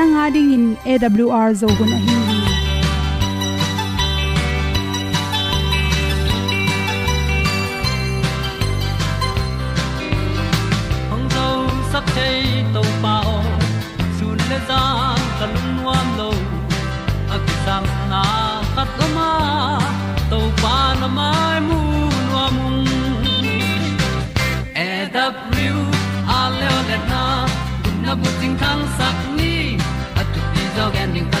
Nanga ding in awr zo gun a hi hong zo sak chei to pao sun le za kan nuam lo a ki sam na bu o thang sắc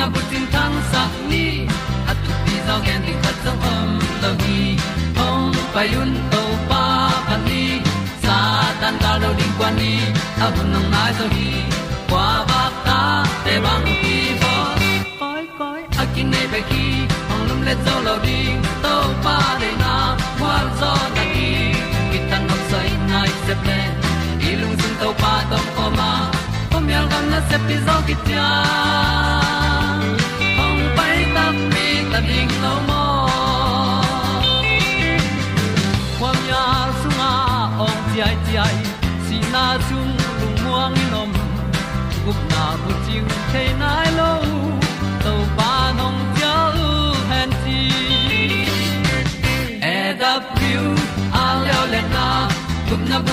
na bu tin tan sa ni at tu pi zo gen di khat zo om lo gi hong pai un to pa pa ni, sa tan da lo ding kwan ni, a bu nang mai zo hi kwa ba ta te bang ki bo koi koi a kin nei be ki ong lum le zo lo ding to pa de na kwa zo na ki ki tan nok sai nai se pe ilung sun to pa tom ko ma. Pom yal gam na se pi zo ki tia chiu nai lo to pa nong pia u han ti e da pru a leo le na na bu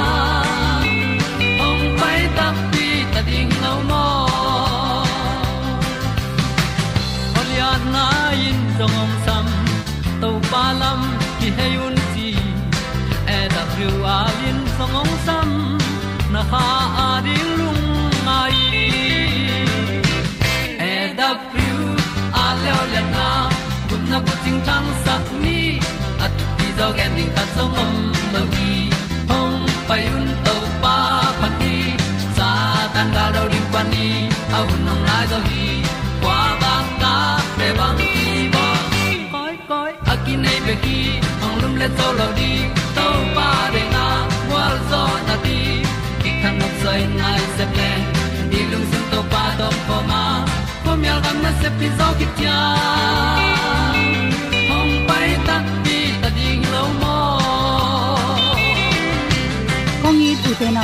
ting tang sat ni at ti zo gen ding ta som mom lo gi hong pai un to pa pa ti. Sa tan ga do ri pa ni. Au nong lai do gi kwa ba ta pe bang ti bo koi koi a ki nei be ki hong lum le to lo di to pa de na wa zo na ti ki kan nok sai nai se ple ni lung sun to pa do pa ma. Po mi gam na se pi zo ki tia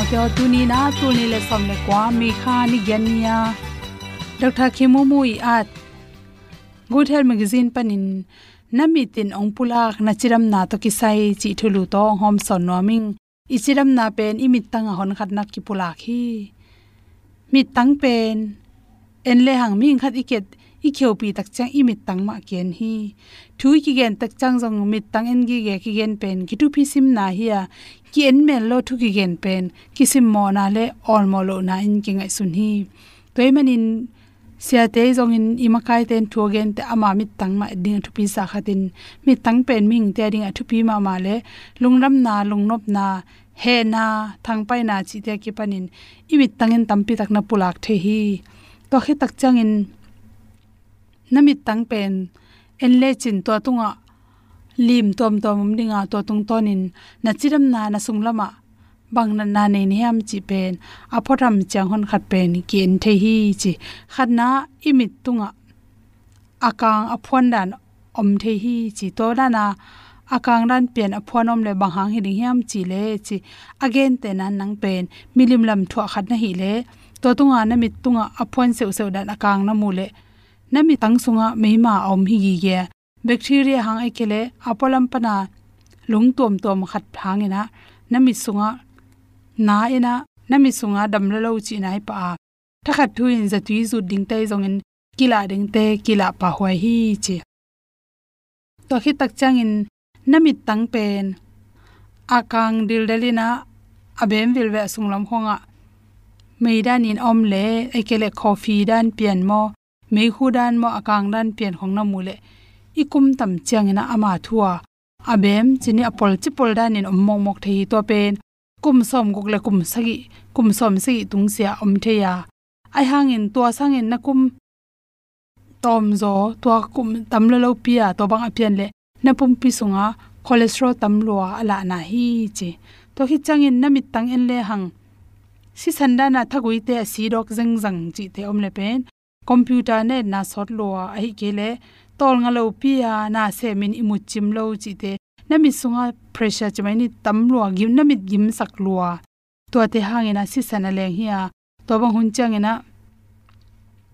tu kyo tu na, tu le som le kwa mi kha ni gen nia dr khemu mu i at good health magazine panin, nami tin ong pulak na chiram na to ki sai chi thulu to hom son noming ichiram na pen imit tanga hon khat nak ki pulak hi. Mi tang pen, en le hang ming khat iket i kheu pi tak chang, i mit tang ma ken hi. Thui ki gen tak chang jong mit tang en gi ge ki gen pen, ki tu phi sim na hi ya ki en men lo thu ki gen pen ki sim mo na le all mo lo na in ki ngai sun hi. Toy manin sia te zong in imakai ten thu gen te ama mit tang ma ding thu pi sa khatin mi tang pen ming te ding a thu pi ma ma le. Lungram na lungnop na, he na, thang pai na chi te ki panin. Imit tangin tampi tak na pulak the hi. To khi tak changin namit tang pen, en le chin to tunga lim tom tom dinga to tung tonin na chiram na na sunglama bang na na ne ni ham chi pen aphoram chang hon khat pen ken the hi chi. Khat na imit tunga. Akang aphon dan om the hi chi. To na na akang ran pen aphon om le bang hang hi ding ham chi le chi. Again te nan nang pen, milim lam thwa khat na hi le. To tunga na mit tunga aphon se se dan akang na mu le. Na mi tang sunga meima om hi gi ge bacteria hang ai kele apolam pana lung tom tom khat phang ina nami sunga na ina nami sunga dam la lo chi nai pa ta khat thu in za tui zu ding tai zong in kila ding te kila pa hoi hi chi. To khi tak chang in nami tang pen. Akang dil dalina, abem vil ve sunglam khonga meidan in om le ekele coffee dan pian mo me hu dan mo akang dan pian khong na mule ikum tam chiang ina ama thua. Abem chini apol chi pol dan in om mok mok thei to pen. Kum som gok le kum sagi, kum som si tung sia om theya. Ai hang in to sang in na kum tom zo to kum tam lo lo pia to bang apian le na pum pi sunga, cholesterol tam lo ala na hi che to hi changin namit tang en le hang. Si sanda na thagui te si dok zeng zang chi te om le pen. Computer ne na sot lo a hi ke le tol nga lo pia na se min imu chim lo chi te nami sunga pressure chmai ni tam lo gim, nami gim sak lo to te hangena si sana leng hiya to bang hun changena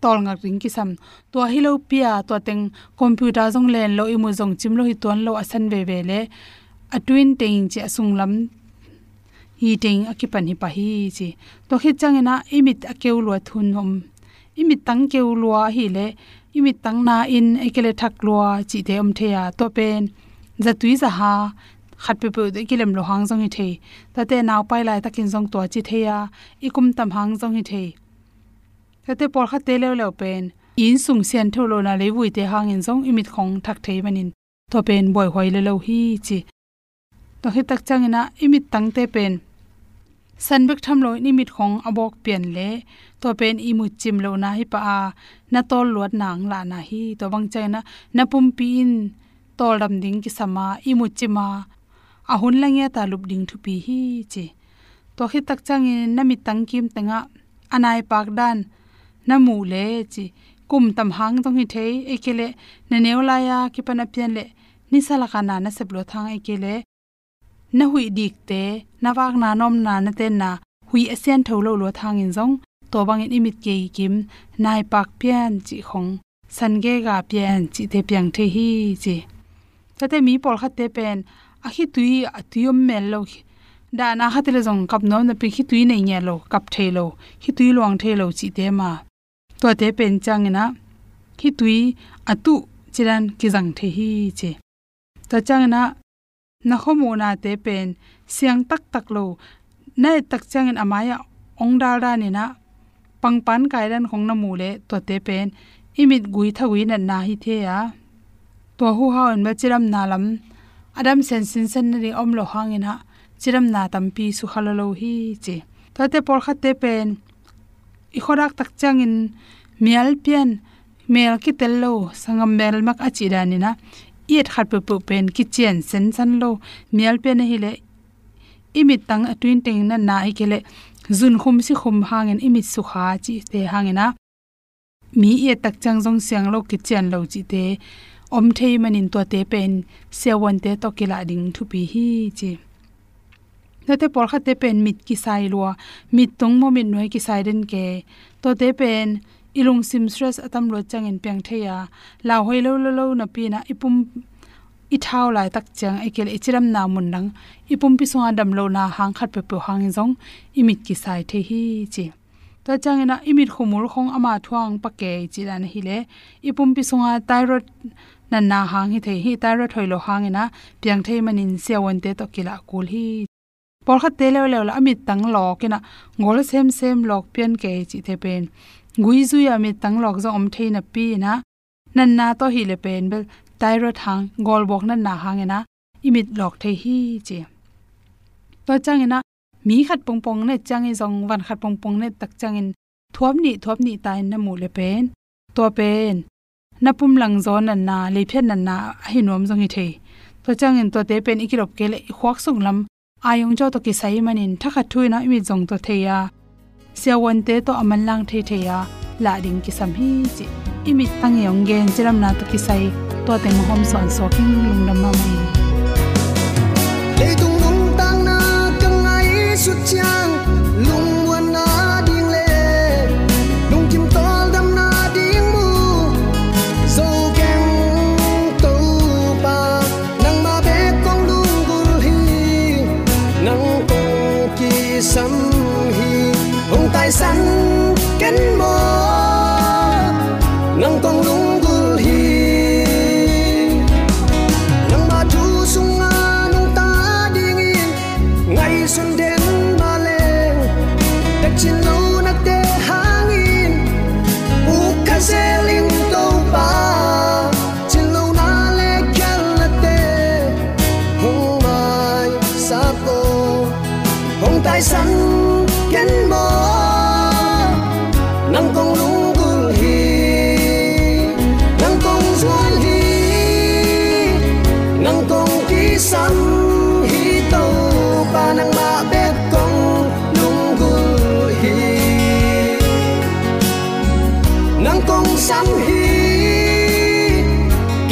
tol nga ring ki sam to hilo pia to teng computer jong len lo imu jong chim lo hi ton lo asan ve ve le. A twin teng che sunglam hi teng akipan hi pa hi chi. To khit chang ina imit akeu lo thun hom. Imit tang keu lo hi le imit tang na in ekele thak lo chi te om the ya to pen. Za tui za ha, khat pe pe de kilem lo hang jong hi the. Ta te naw pai lai takin jong to chi the ya, ikum tam hang jong hi the. Ta te por kha te le le pen. In sung sian tho lo na le vui te hang in jong imit khong thak thei manin to pen boy hoi le lo hi chi. To hi tak chang ina imit tang te pen sanbek tham lo ni mit khong abok pian le to pen i mu chim lo na hi pa a, na tol luat nang la na hi, to bang chai na na pum pi in, tol dam ding ki sama i mu chima a hun lang ya ta lup ding thu pi hi che to hi tak chang in, na mi tang kim tanga anai pak dan, na mu le chi. Kum tam hang tong hi thei ekele na neula ya ki pana pian le, ni sala kana na seblo thang ekele na hui dik te, na wak na nom na na ten na hui asian tho lo lo thang in jong to bang in imit ke kim, nai pak pian chi khong, san ge ga pian chi te piang the hi chi. Ta te mi pol khat te pen, a hi tui, a tuyom mel lo da na khat le jong kap nom na pi hi tui nei nya lo, kap the lo, hi tui luang the lo chi te ma. To te pen chang na hi tui atu chiran ki jang the hi chi. Ta chang na na khomu na te pen siang tak tak lo na tak chang in amaya ong dal da ni na pang pan kai ran khong na mu le to te pen imit gui tha gui na na hi the ya to hu ha an ma chiram na lam adam sen sin sen ri om lo hang ina chiram na tam pi su khalalo hi che to te por kha te pen i khorak tak chang in mial pian mel ki tel lo sangam mel mak achi dani na khat pe pu pen ki chen sen san lo. Mial pen hi le. Imit tang atwin teng na na hi zun khum si khum hangin imit su kha chi te hangena mi e tak chang jong siang lo ki chen lo chi te. Om thei manin to te pen. Sewon te to kila ding thu pi hi chi. Na te por kha te pen mit ki sai lo mit tung mo mit noi ki sai den ke. To te pen ilung sim stress atam lo chang in peng theya. La hoi lo lo lo na pi na ipum i thau lai tak chang ekel ichiram na mun nang ipum pi songa dam lo na hang khat pe pe hang jong imit ki sai the hi chi. To changena imit khumul khong ama thuang pake chilan hi le. Ipum pi songa thyroid na na hang hi the hi. Thyroid thoilo hangena piang thei manin sewon te to kila kul hi. Por kha te le le amit tang lo kina ngol sem sem lok pian ke chi the pen gui zu ya mi tang lok zo om theina pi na nan na to hi le pen bel thyroid hang gol bok nan na hangena, imit lok the hi che to changena, mi khat pong pong ne changi zong wan khat pong pong ne tak changin thuam ni thuap ni tai na mu le pen, to pen. Na pum lang zo nan na le phen nan na hi nom zong hi the to changin to te pen ikirop ke le khwak sung lam ayong jo to ki sai manin, thakha thui na zong to theya siawan te to aman lang the the ya la ding ki sam hi chi. Imi tang yong gen chiram na to ki sai to te mo hom son so king lung dam ma mai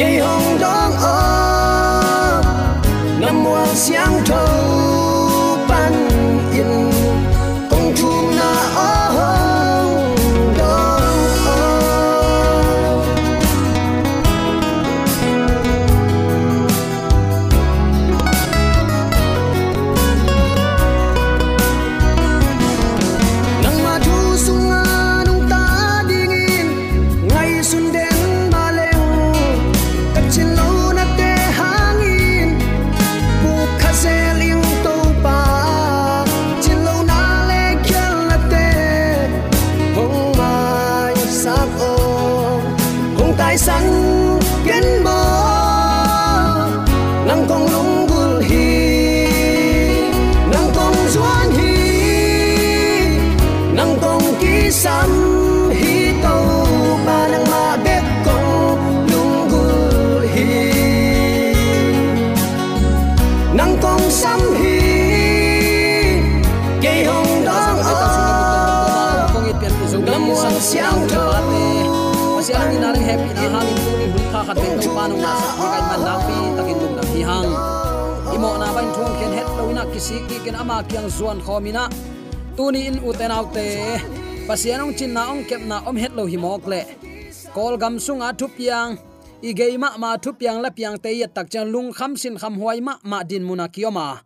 ke sam hi to ba nang ma bek kong lung gul hi nang kong sam hi ke hong dong o kong Nam wang siang tho. pasian ni narang happy na hangin tu ni bul kha khat ben to panong na sa kai man lang pi takin lung dam hi hang imo na bain thong ken het lo na kisi ki ken ama kyang zuan khomina tuni in uten autte pasianong chin na ong kep na om het lo hi mok le. Kol gam sunga thup yang i geima ma thup yang la piang te ya tak chan lung kham sin kham huai ma ma din muna kioma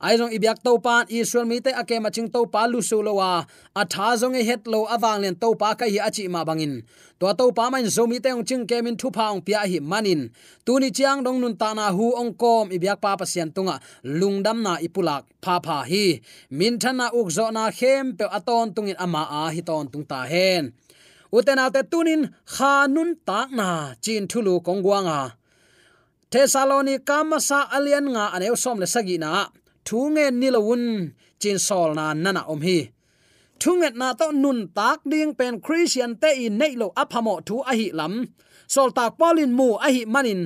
aizong ibyak to pan israel mi te ake maching to pa lu su lo wa. A tha zong e het lo awang len to pa ka hi achi ma bangin. To to pa main zo mi te ong ching kemin thu pa ong pia hi manin. Tu ni chiang dong nun ta na hu ong kom ibyak pa pa sian tunga. Lungdam na ipulak pha pha hi. Min thana uk zo na khem pe aton tungin ama a hi ton tung ta hen. Uten alte tunin khanun tak na, chin thulu kongwanga thessaloni kamasa alian nga aneu som le sagi na thunge nilawun chin sol na nana om hi. Thunget na to nun tak ding pen christian te i nei lo aphamo thu a hi lam. Sol tak polin mu a hi manin.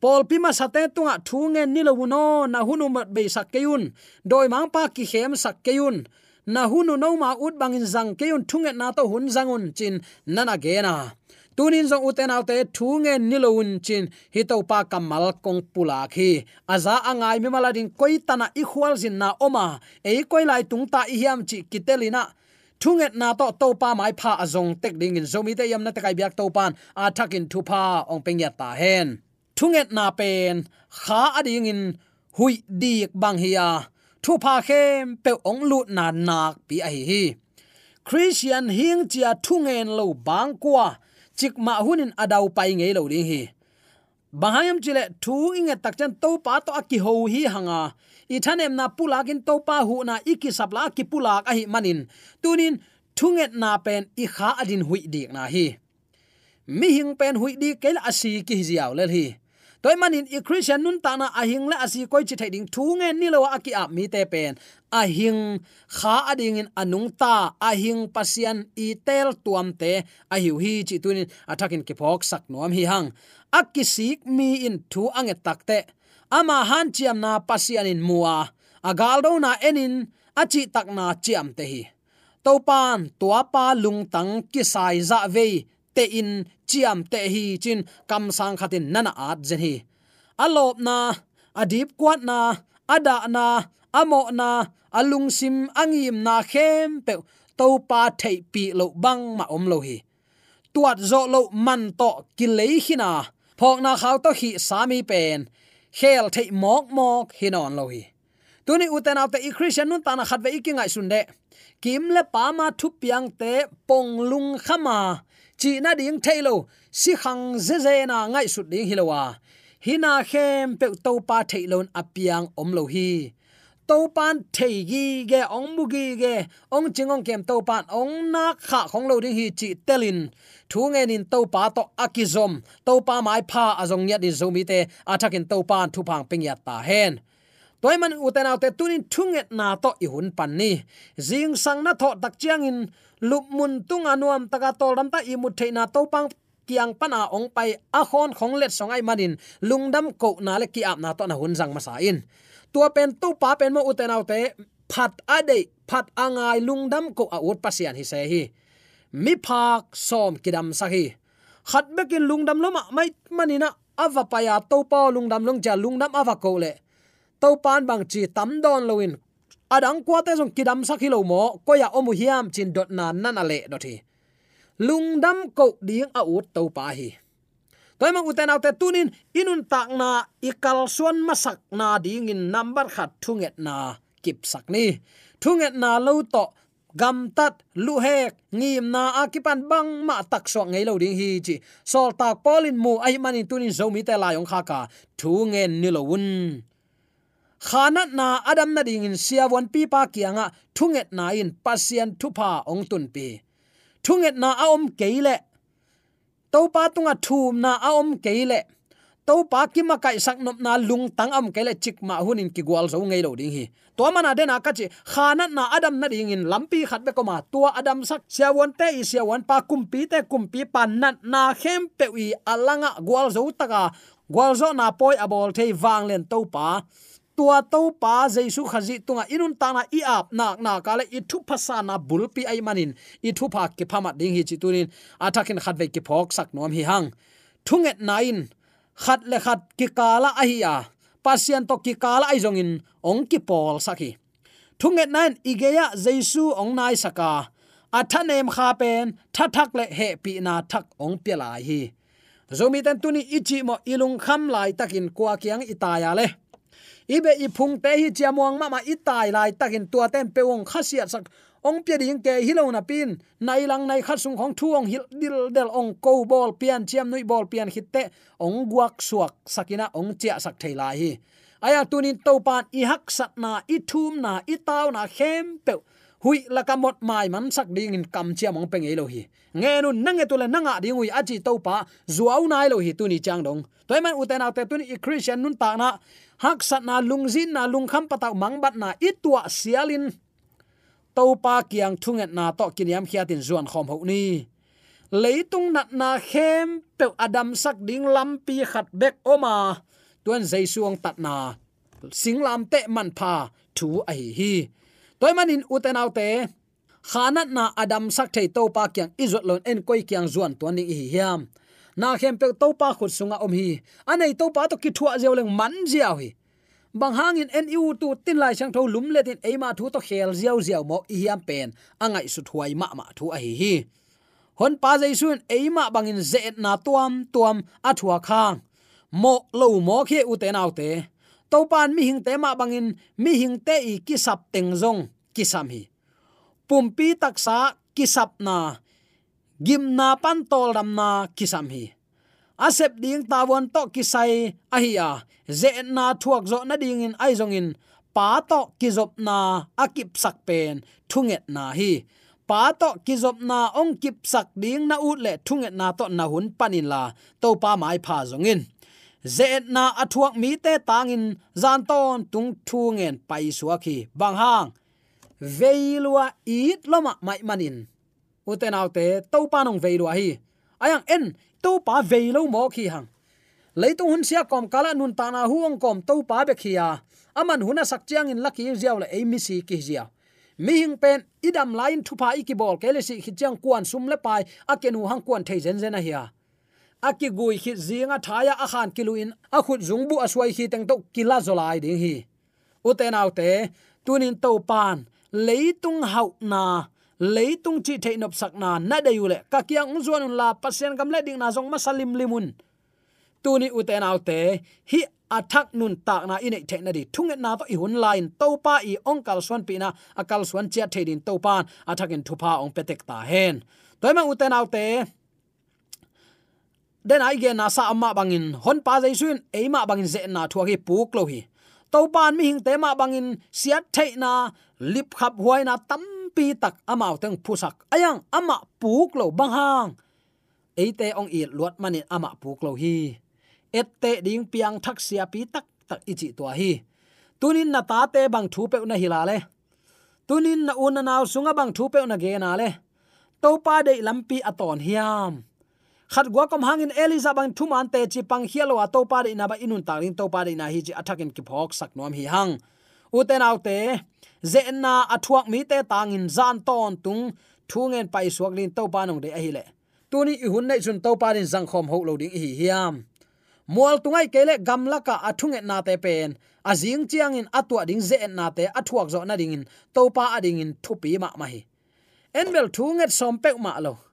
Pol pima sate tunga thunge nilawuno na hunu mat be sakkeun doi mang pa ki khem sakkeun na hunu no ma ut bangin zang keun thunget na to hun zangun chin nana gena na tunin zong uten alte thu nge nilowun chin hi to pa kamal kong pula khi. Aza angai mi maladin koi tana i khwal zin na oma. E koi lai tung ta i hiam chi kitelina. Thunget na to to pa mai pha azong tek ding in zomi te yam na te kai biak to pan. A thakin thu pa ong peng ya ta hen. Thunget na pen, kha ading in hui dik bang hiya thu khem pe ong lut na nak pi a hi hi. Christian hing chia thungen lo bang kwa chik ma hunin adau pai ngei lo ding hi. Bahayam chile thu inge takchan to pa to aki ho hi hanga. I thanem na pulakin to pa hu na iki sapla ki pulak a hi manin. Tunin thunget na pen i kha adin hui dik na hi. Mi hing pen hui dik kel asi ki hiaw lel hi toy manin i christian nun ta na Ahing hing le asi koi chi thai ding thu nge ni lo aki ap mi te pen. Ahing kha ading in anung ta, ahing pasian i tel tuam te, a hiu hi chi tunin athakin ki phok sak nom hi hang. Akisik mi in thu ange takte ama han chiam na pasian in muwa agal do na enin achi tak na chiam te hi. Topan tua pa lung tang ki sai za ve te in chiam te hi chin kam sang khatin nana at zen hi. Alop na, adip kwat na, ada na, amo na, alung sim angim na khem pe to pa thei pi lo bang ma om lo hi. Tuat zo lo man to ki lei hina phok na khaw to hi sami pen, khel thei mok mok hinon lo hi. Tuni uten autte i christian nun tana khat ve ikingai sunde kim le pa ma thu piang te pong lung khama chi na ding thailo si khang ze ze na ngai sut ding hilowa hina khem pe to pa thailon apiang om lo hi. To pan thei gi ge, ong bu gi ge, ong chingong kem to pan ong na kha khong lo ding hi chi telin thu nge nin to pa to akizom to pa mai pha azong nya di zomi te atakin to pan thu phang ping ya ta hen. Toy man uten autte tunin thunget na to i hun pan ni. Jing sang na tho tak chiang in lup mun tung anuam taka tol ram ta i mu theina to pang kiang pana ong pai a khon khong let songai manin. Lungdam ko na le ki ap na to na hun jang ma sa in. Tua pen tu pa pen mo uten autte phat ade phat angai lungdam ko a ut pasian hi se hi. Mi phak som kidam sa hi. Khat bekin lungdam loma mai manina ava paya to pa lungdam long ja lungdam ava ko le. To pan bang chi tam don loin adang kwa te jong kidam sakhilo mo, ko ya omu hiam chin dot na nan ale dot hi lungdam ko ding a ut to pa hi. Toy mang uten autte tunin, inun tak na, ikal suan masak na ding in number khat thunget na kip sak ni. Thunget na lo to, gam tat, lu hek, ngim na akipan bang ma tak so ngei lo ding hi chi. Sol tak polin mu, ai manin tunin zomi te la yong kha ka thu ngen ni lo un khana na adam na ding in sia wan pi pa kianga, thunget na in pasian thupa ong tun pi. Thunget na a om keile to pa tunga thum na a om keile to pa ki ma kai sak nop na lung tang am kele chik ma hun in ki gwal zo ngei lo ding hi. To mana de na ka chi, khana na adam na ding in lampi khat be ko ma to adam sak sia won te i sia won pa kum pi te kum pi pan na na khem pe wi alanga gwal zo taka gwal zo na poi abol te wang len to pa tua to pa jaisu khazi tunga inun tana i ap na na kale i thu phasa na bulpi ai manin. I thu pha ke phama ding hi chitunin athakin khat ve ki phok sak nom hi hang. Thunget nain khat le khat ki kala a hi a. Pasian to ki kala ai zong in, ong ki pol saki thunget nain igeya, jaisu, ong nai saka. Athanem kha pen thathak le he pi na thak ong pela hi. Zomi tan tuni ichi mo ilung kham lai takin kwa kyang itaya le ibe i phung te hi chiamwang ma ma itai lai takin tua tem peong khasia sak. Ong pe ding ke hilo na pin. Nai lang nai khat sung khong thuong hil dil del ong ko bol pian, chiam nui bol pian hitte ong guak suak sakina ong chia sak thei lai hi. Aya tunin topan i hak sat na, i thum na, i taw na khem pe hui la ka mot mai man sak ding in kam chia mong peng elo hi nge nu nange tu la nanga ding ui achi to pa zuaw nai lo hi tu ni chang dong toy man uten autte tu ni christian nun ta na. Hak sat na lungzin na lungkham pataw mangbat na itwa sialin to pa kiang thunget na to kiniam khiatin zuan khom ho ni. Leitung nat na khem pe adam sak ding lampi khat bek oma tuan jaisuang tat na singlam te man pha thu ai hi toy manin uten autte. Khanat na adam sak thei to pa kyang izot lon en koi kyang zuan to ni hi hiam. Na khem pe to pa khut sunga om hi. Anei to pa to ki thua zeu leng man ziaw hi bang hangin en u tu tin lai sang tho lum le tin eima thu to khel ziaw ziaw mo i hiam pen. Angai su thuai ma ma thu a hi hi. Hon pa jai sun eima bangin ze na tuam tuam athua khang. Mo lo mo khe u te nau te to pan mi hing te ma bangin, mi hing te i ki sap teng zong ki sam hi. Pumpi taksa kisap na, gim na pan tol ram na kisam hi. Asep ding tawon to kisai ahia ze na thuak zo na ding in ai zong in, pa to kizop na akip sak pen thunget na hi. Pa to kizop na ong kip sak ding na ut le thunget na to na hun panin la, to pa mai pha zong zet na athuak mi te tangin zan ton tung thu ngen pai suaki bang hang. Veilwa it loma mai manin. Uten autte to pa nong veilwa hi. Ayang en to pa veilo mo khi hang. Leitu hun sia kom kala nun ta na huang kom to pa be khia aman huna sak chiang in laki ziaw la ei mi si ki zia. Mi hing pen, idam line thu pa ikibol kele si khichang kuan sum le pai akenu hang kuan thei zen zen a hiya aki gui khi zinga thaya a khan kiluin, a khut zungbu aswai hi teng to kila zolai ding hi. Uten autte tunin to pan leitung hau na leitung chi thein op sakna na na de ka kyang zuan la, pasien gam le ding na zong masalim limun tuni uten autte hi athak nun tak na inei the na di. Thung na to i hun line to pa i ong kal swan pi na akal swan chia the din to pan athakin thupa ong petek ta hen. Toima uten autte den ai ge na sa amma bangin hon pa jai suin eima ma bangin ze na thua hi puk lo hi. To pan mi hing te ma bangin siat thei na, lip khap huai na tam pi tak amao teng phusak ayang ama puk lo bang hang. Eite ong i luat mani ama puk lo hi. Ette ding piang thak sia pi tak tak ichi to hi. Tunin na ta te bang thu pe na hilale tunin na un na sunga bang thu pe na ge na le. To pa de lampi aton hiam khat gwa kom hangin eliza bang thu man te chi pang hialo a to pa de na ba inun ta ring to pa de na hi chi athakin ki phok sak nom hi hang. Uten autte ze na athuak mi te tangin zan ton tung thungen pai suak lin to pa nong de a hi le. Tuni i hun nei chun to pa din zang khom ho lo ding hi hiam. Mual tungai kele gamla ka athunge na te pen azing chiang in atwa ding ze na te athuak zo na ding in, to pa ading in thupi ma ma hi. Enbel thunget som pe ma lo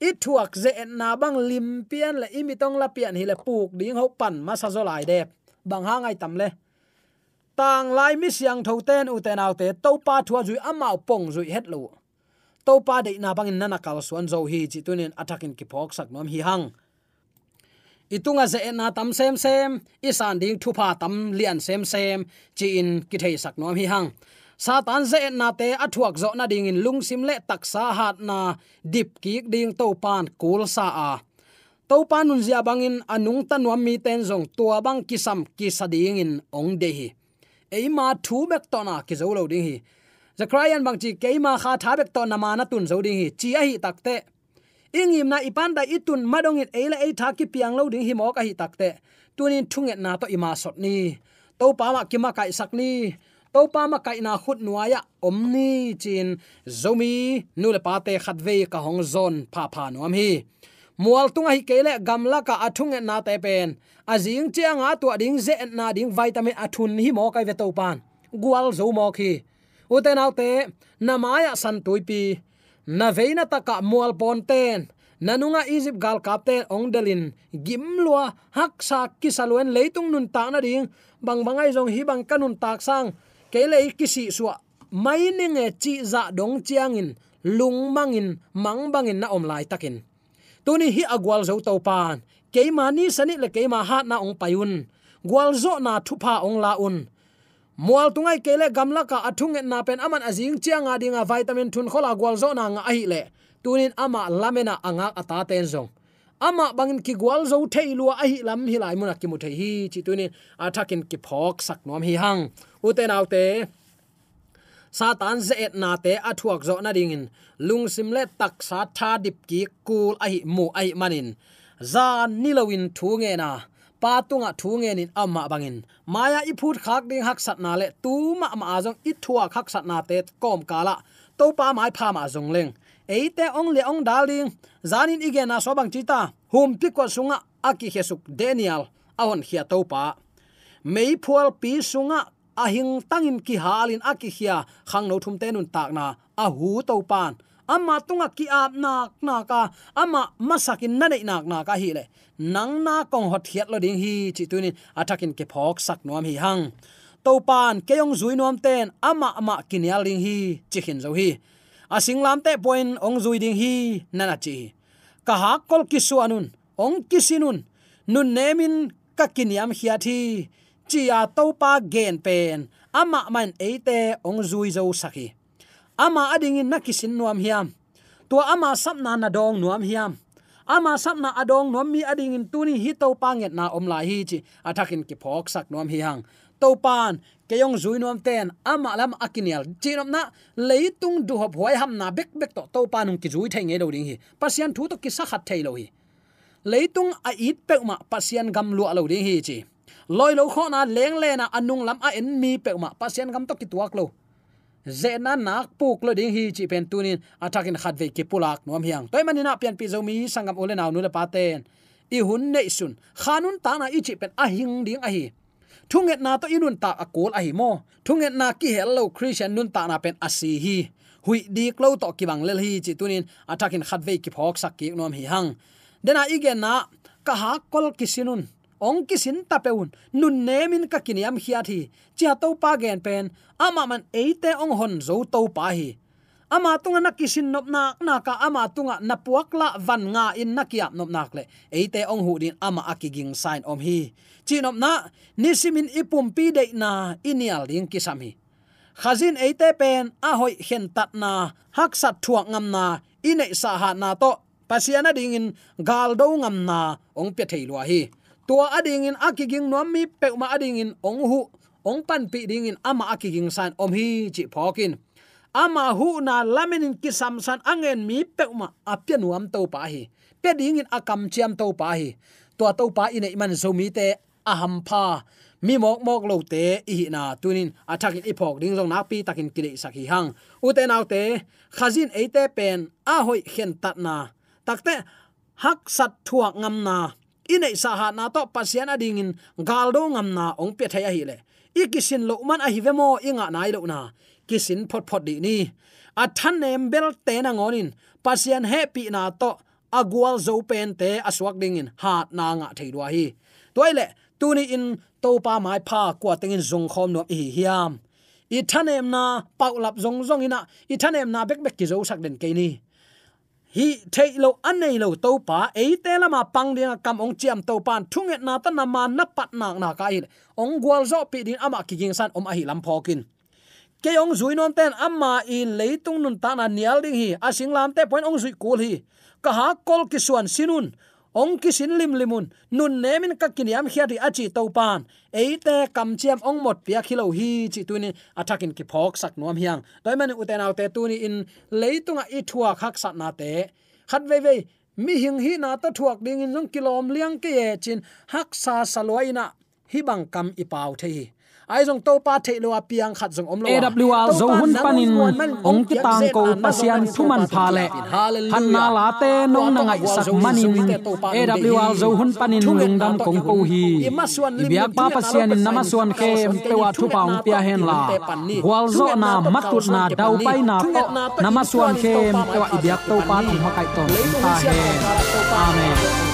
i thuak ze na bang lim pian la imi tong la pian hi le puk ding ho pan ma sa zolai de. Bang ha ngai tam le. Tang lai mi siang tho ten u ten autte to pa thua zui amao pong zui het lo to pa de na bang in nana kal suan zo hi chi tunin attacking ki phok sak nom hi hang. Itunga ze na tam sem sem, isan ding thu pa tam lian sem sem, chi in ki thei sak nom hi hang satan ze na te athuak zo na ding in lungsim le taksa hat na dip ki ding to pan kul sa a. To pan nun zia bangin anung tanwa mi ten zong tua bang kisam ki sading in ong de hi. Eima thu mek to na ki zo lo ding hi. Zakrian bang chi keima kha tha bek to na ma na tun zo ding hi. Chi a hi takte ingim na ipan da itun madong it eila e tha ki piang lo ding hi mo ka hi takte tunin thunget na to ima sot ni. To pa ma ki ma kai sak ni to pa ma kai na khut nuaya omni chin zomi nu le pa te khat ve ka hong zon pha pha nuam hi mual tunga hi kele gamla ka athung na te pen azing chianga tu ding ze na ding vitamin athun hi mo kai ve to pan gual zo mo khi uten autte namaya san tuipi. Na veina taka mual pon ten. Nanunga egypt gal kapten ong delin. Gimlua haksa kisaluen leitung nun ta na ding. Bang bangai jong hi bang kanun tak sang kele kisi suwa mai nge chi za dong chiangin, lung mangin, mang bangin na om lai takin. Tuni hi agwal zo to pan keima ni sani le keima hat na ong payun gwal zo na thupa ong la un. Mual tungai kele gamla ka athung na pen aman azing chianga dinga vitamin thun khola gwal zo na nga ahi le. Tunin ama lamena anga ata ten zong ama bangin ki gwal zo thei lua a hi lam hi lai mun ki mu thei hi. Chi tunin athakin ki phok sak nom hi hang. Uten autte satan ze et na te athuak zo na dingin lung sim le tak sa tha dip ki kul ahi mu ai manin za nilawin thu nge na. Pa tunga thu nge nin amma bangin maya i phut khak ding hak sat na le tu ma ma azong i thua khak sat na te kom kala to pa mai pha ma zong leng eite ong le ong daling zanin igena so sobang chita hum pikwa sunga aki hesuk daniel. Ahon hia topa mei phual pi sunga ahing tangin ki halin aki hia khang no thum tenun takna a hu pan ama tunga ki ap nak na ka ama masakin na nei nak na ka hi le nang na kong hot hiat lo ding hi chi tunin atakin ke phok sak nuam hi hang topan pan zui nuam ten ama ama kinyal ding hi chi hin zo hi asing lam te point ong zui ding hi nana chi. Ka ha kol kisu anun, ong kisinun nun. Nemin ka kiniam hiat hi a to pa gen pen. Ama man eite ong zui zo saki. Ama ading in nakisin nuam hiam. Tua ama sapna na dong nuam hiam. Ama sapna adong nuam mi ading in tuni hi to panget na om lai hi chi. Athakin ki phok sak nuam hi hang to pan keyong zui ten ama à, lam akinial à, chinom na leitung du hop hoi ham na bek bek to to panung ki zui thei nge do ding hi pasian thu to ki sa khat thei lo hi leitung a à, it pe ma pasian gam lu lo ding hi chi loi lo kho na leng le na anung lam a en mi pe ma pasian gam to ki tuak lo zena nak puk lo ding hi chi pen tunin atakin khat ve ki pulak nom hiang. Toy manina pian pi zomi sangam ole naw nu le paten i hun nei sun khanun ta na i chi pen a hing ding a hi thunget na to inun ta akol a hi mo. Thunget na ki hello christian nun ta na pen asi hi. Hui dik lo to ki bang lel hi chi tunin atakin khatve ki phok sak ki nom hi hang. Dena igen na ka ha kol kisinun ong kisin tapeun nun nemin ka kiniam hiathi chia to pa gen pen, ama man eite ong hon zo to pa hi ama tunga na kisin nop na na ka ama tunga na puak la van nga in na kiap nop nak le. Eite ong hu din ama akiging sign om hi. Chinop na, nisimin ipum pi de na inial ding kisami khazin eite pen a hoi hen tat na, hak sat thuak ngam na ine sa ha na to. Pasiana ding in gal do ngam na, ong pe thei lo hi. Tua ading in akiging nom mi pe ma ading in ong hu, ong pan pi ding in ama akiging san om hi, chi phokin ama hu na laminin ki samsan angen mi pe ma apya to pa hi. Pe ding in akam chiam to pa hi. To to pa in man zo mi te aham pha. Mi mok mok lo te i na tunin. Athak in ipok ding jong nak pi takin kile sakhi hang. U te naw te, khazin e te pen a hoi khen tat na. Takte hak sat thuak ngam na. Inei sa ha na to pasian ading in galdo ngam na ong pe thaya hi le. Ikisin lo man a hi vemo inga nai lo na kisin phot phot di ni. A than nem bel te na ngonin pasian happy na to agwal zo pen te aswak ding in. Hat na nga theidwa hi. Toile tuni in to pa mai pha kwa tengin zong khom no hi hiam. I thanem na paulap zong zong ina, i thanem na bek bek ki zo sak den ke ni. Hi thailo anei lo to pa e te lama pang ding kam ong chiam to pan thunget na ta na ma na pat nak na ka il ong gwal zo pi din ama ki ging san om a hi lam phokin ke ong zui non ten amma in leitung nun ta na nial ding hi asing lam te point ong zui kul hi ka ha kol ki suan sinun ong ki sin lim limun nun nemin ka kiniam ri achi to pan eite kam chiam ong mot pia khilo hi chi tuni athakin ki phok sak nuam hiang. Toy man uten autte tuni in leitunga i thua khak sat na te khat ve ve mi hing hi na to thuak ding in jong kilom liang ke ye chin. Hak sa salwaina hi bang kam i pau the hi. Ai jong to pa the lo piang khat jong om lo awl zo hun panin ong ki tang ko pasian thuman pha le. han na la te nong na ngai sak manin awl zo hun panin lung dam kong ko hi. Biak pa pasian in nama suan ke te wa thu paung pia hen la. wal zo na matut na dau pai na to nama suan ke te wa ibiak to pa tu ma kai ton ta he. amen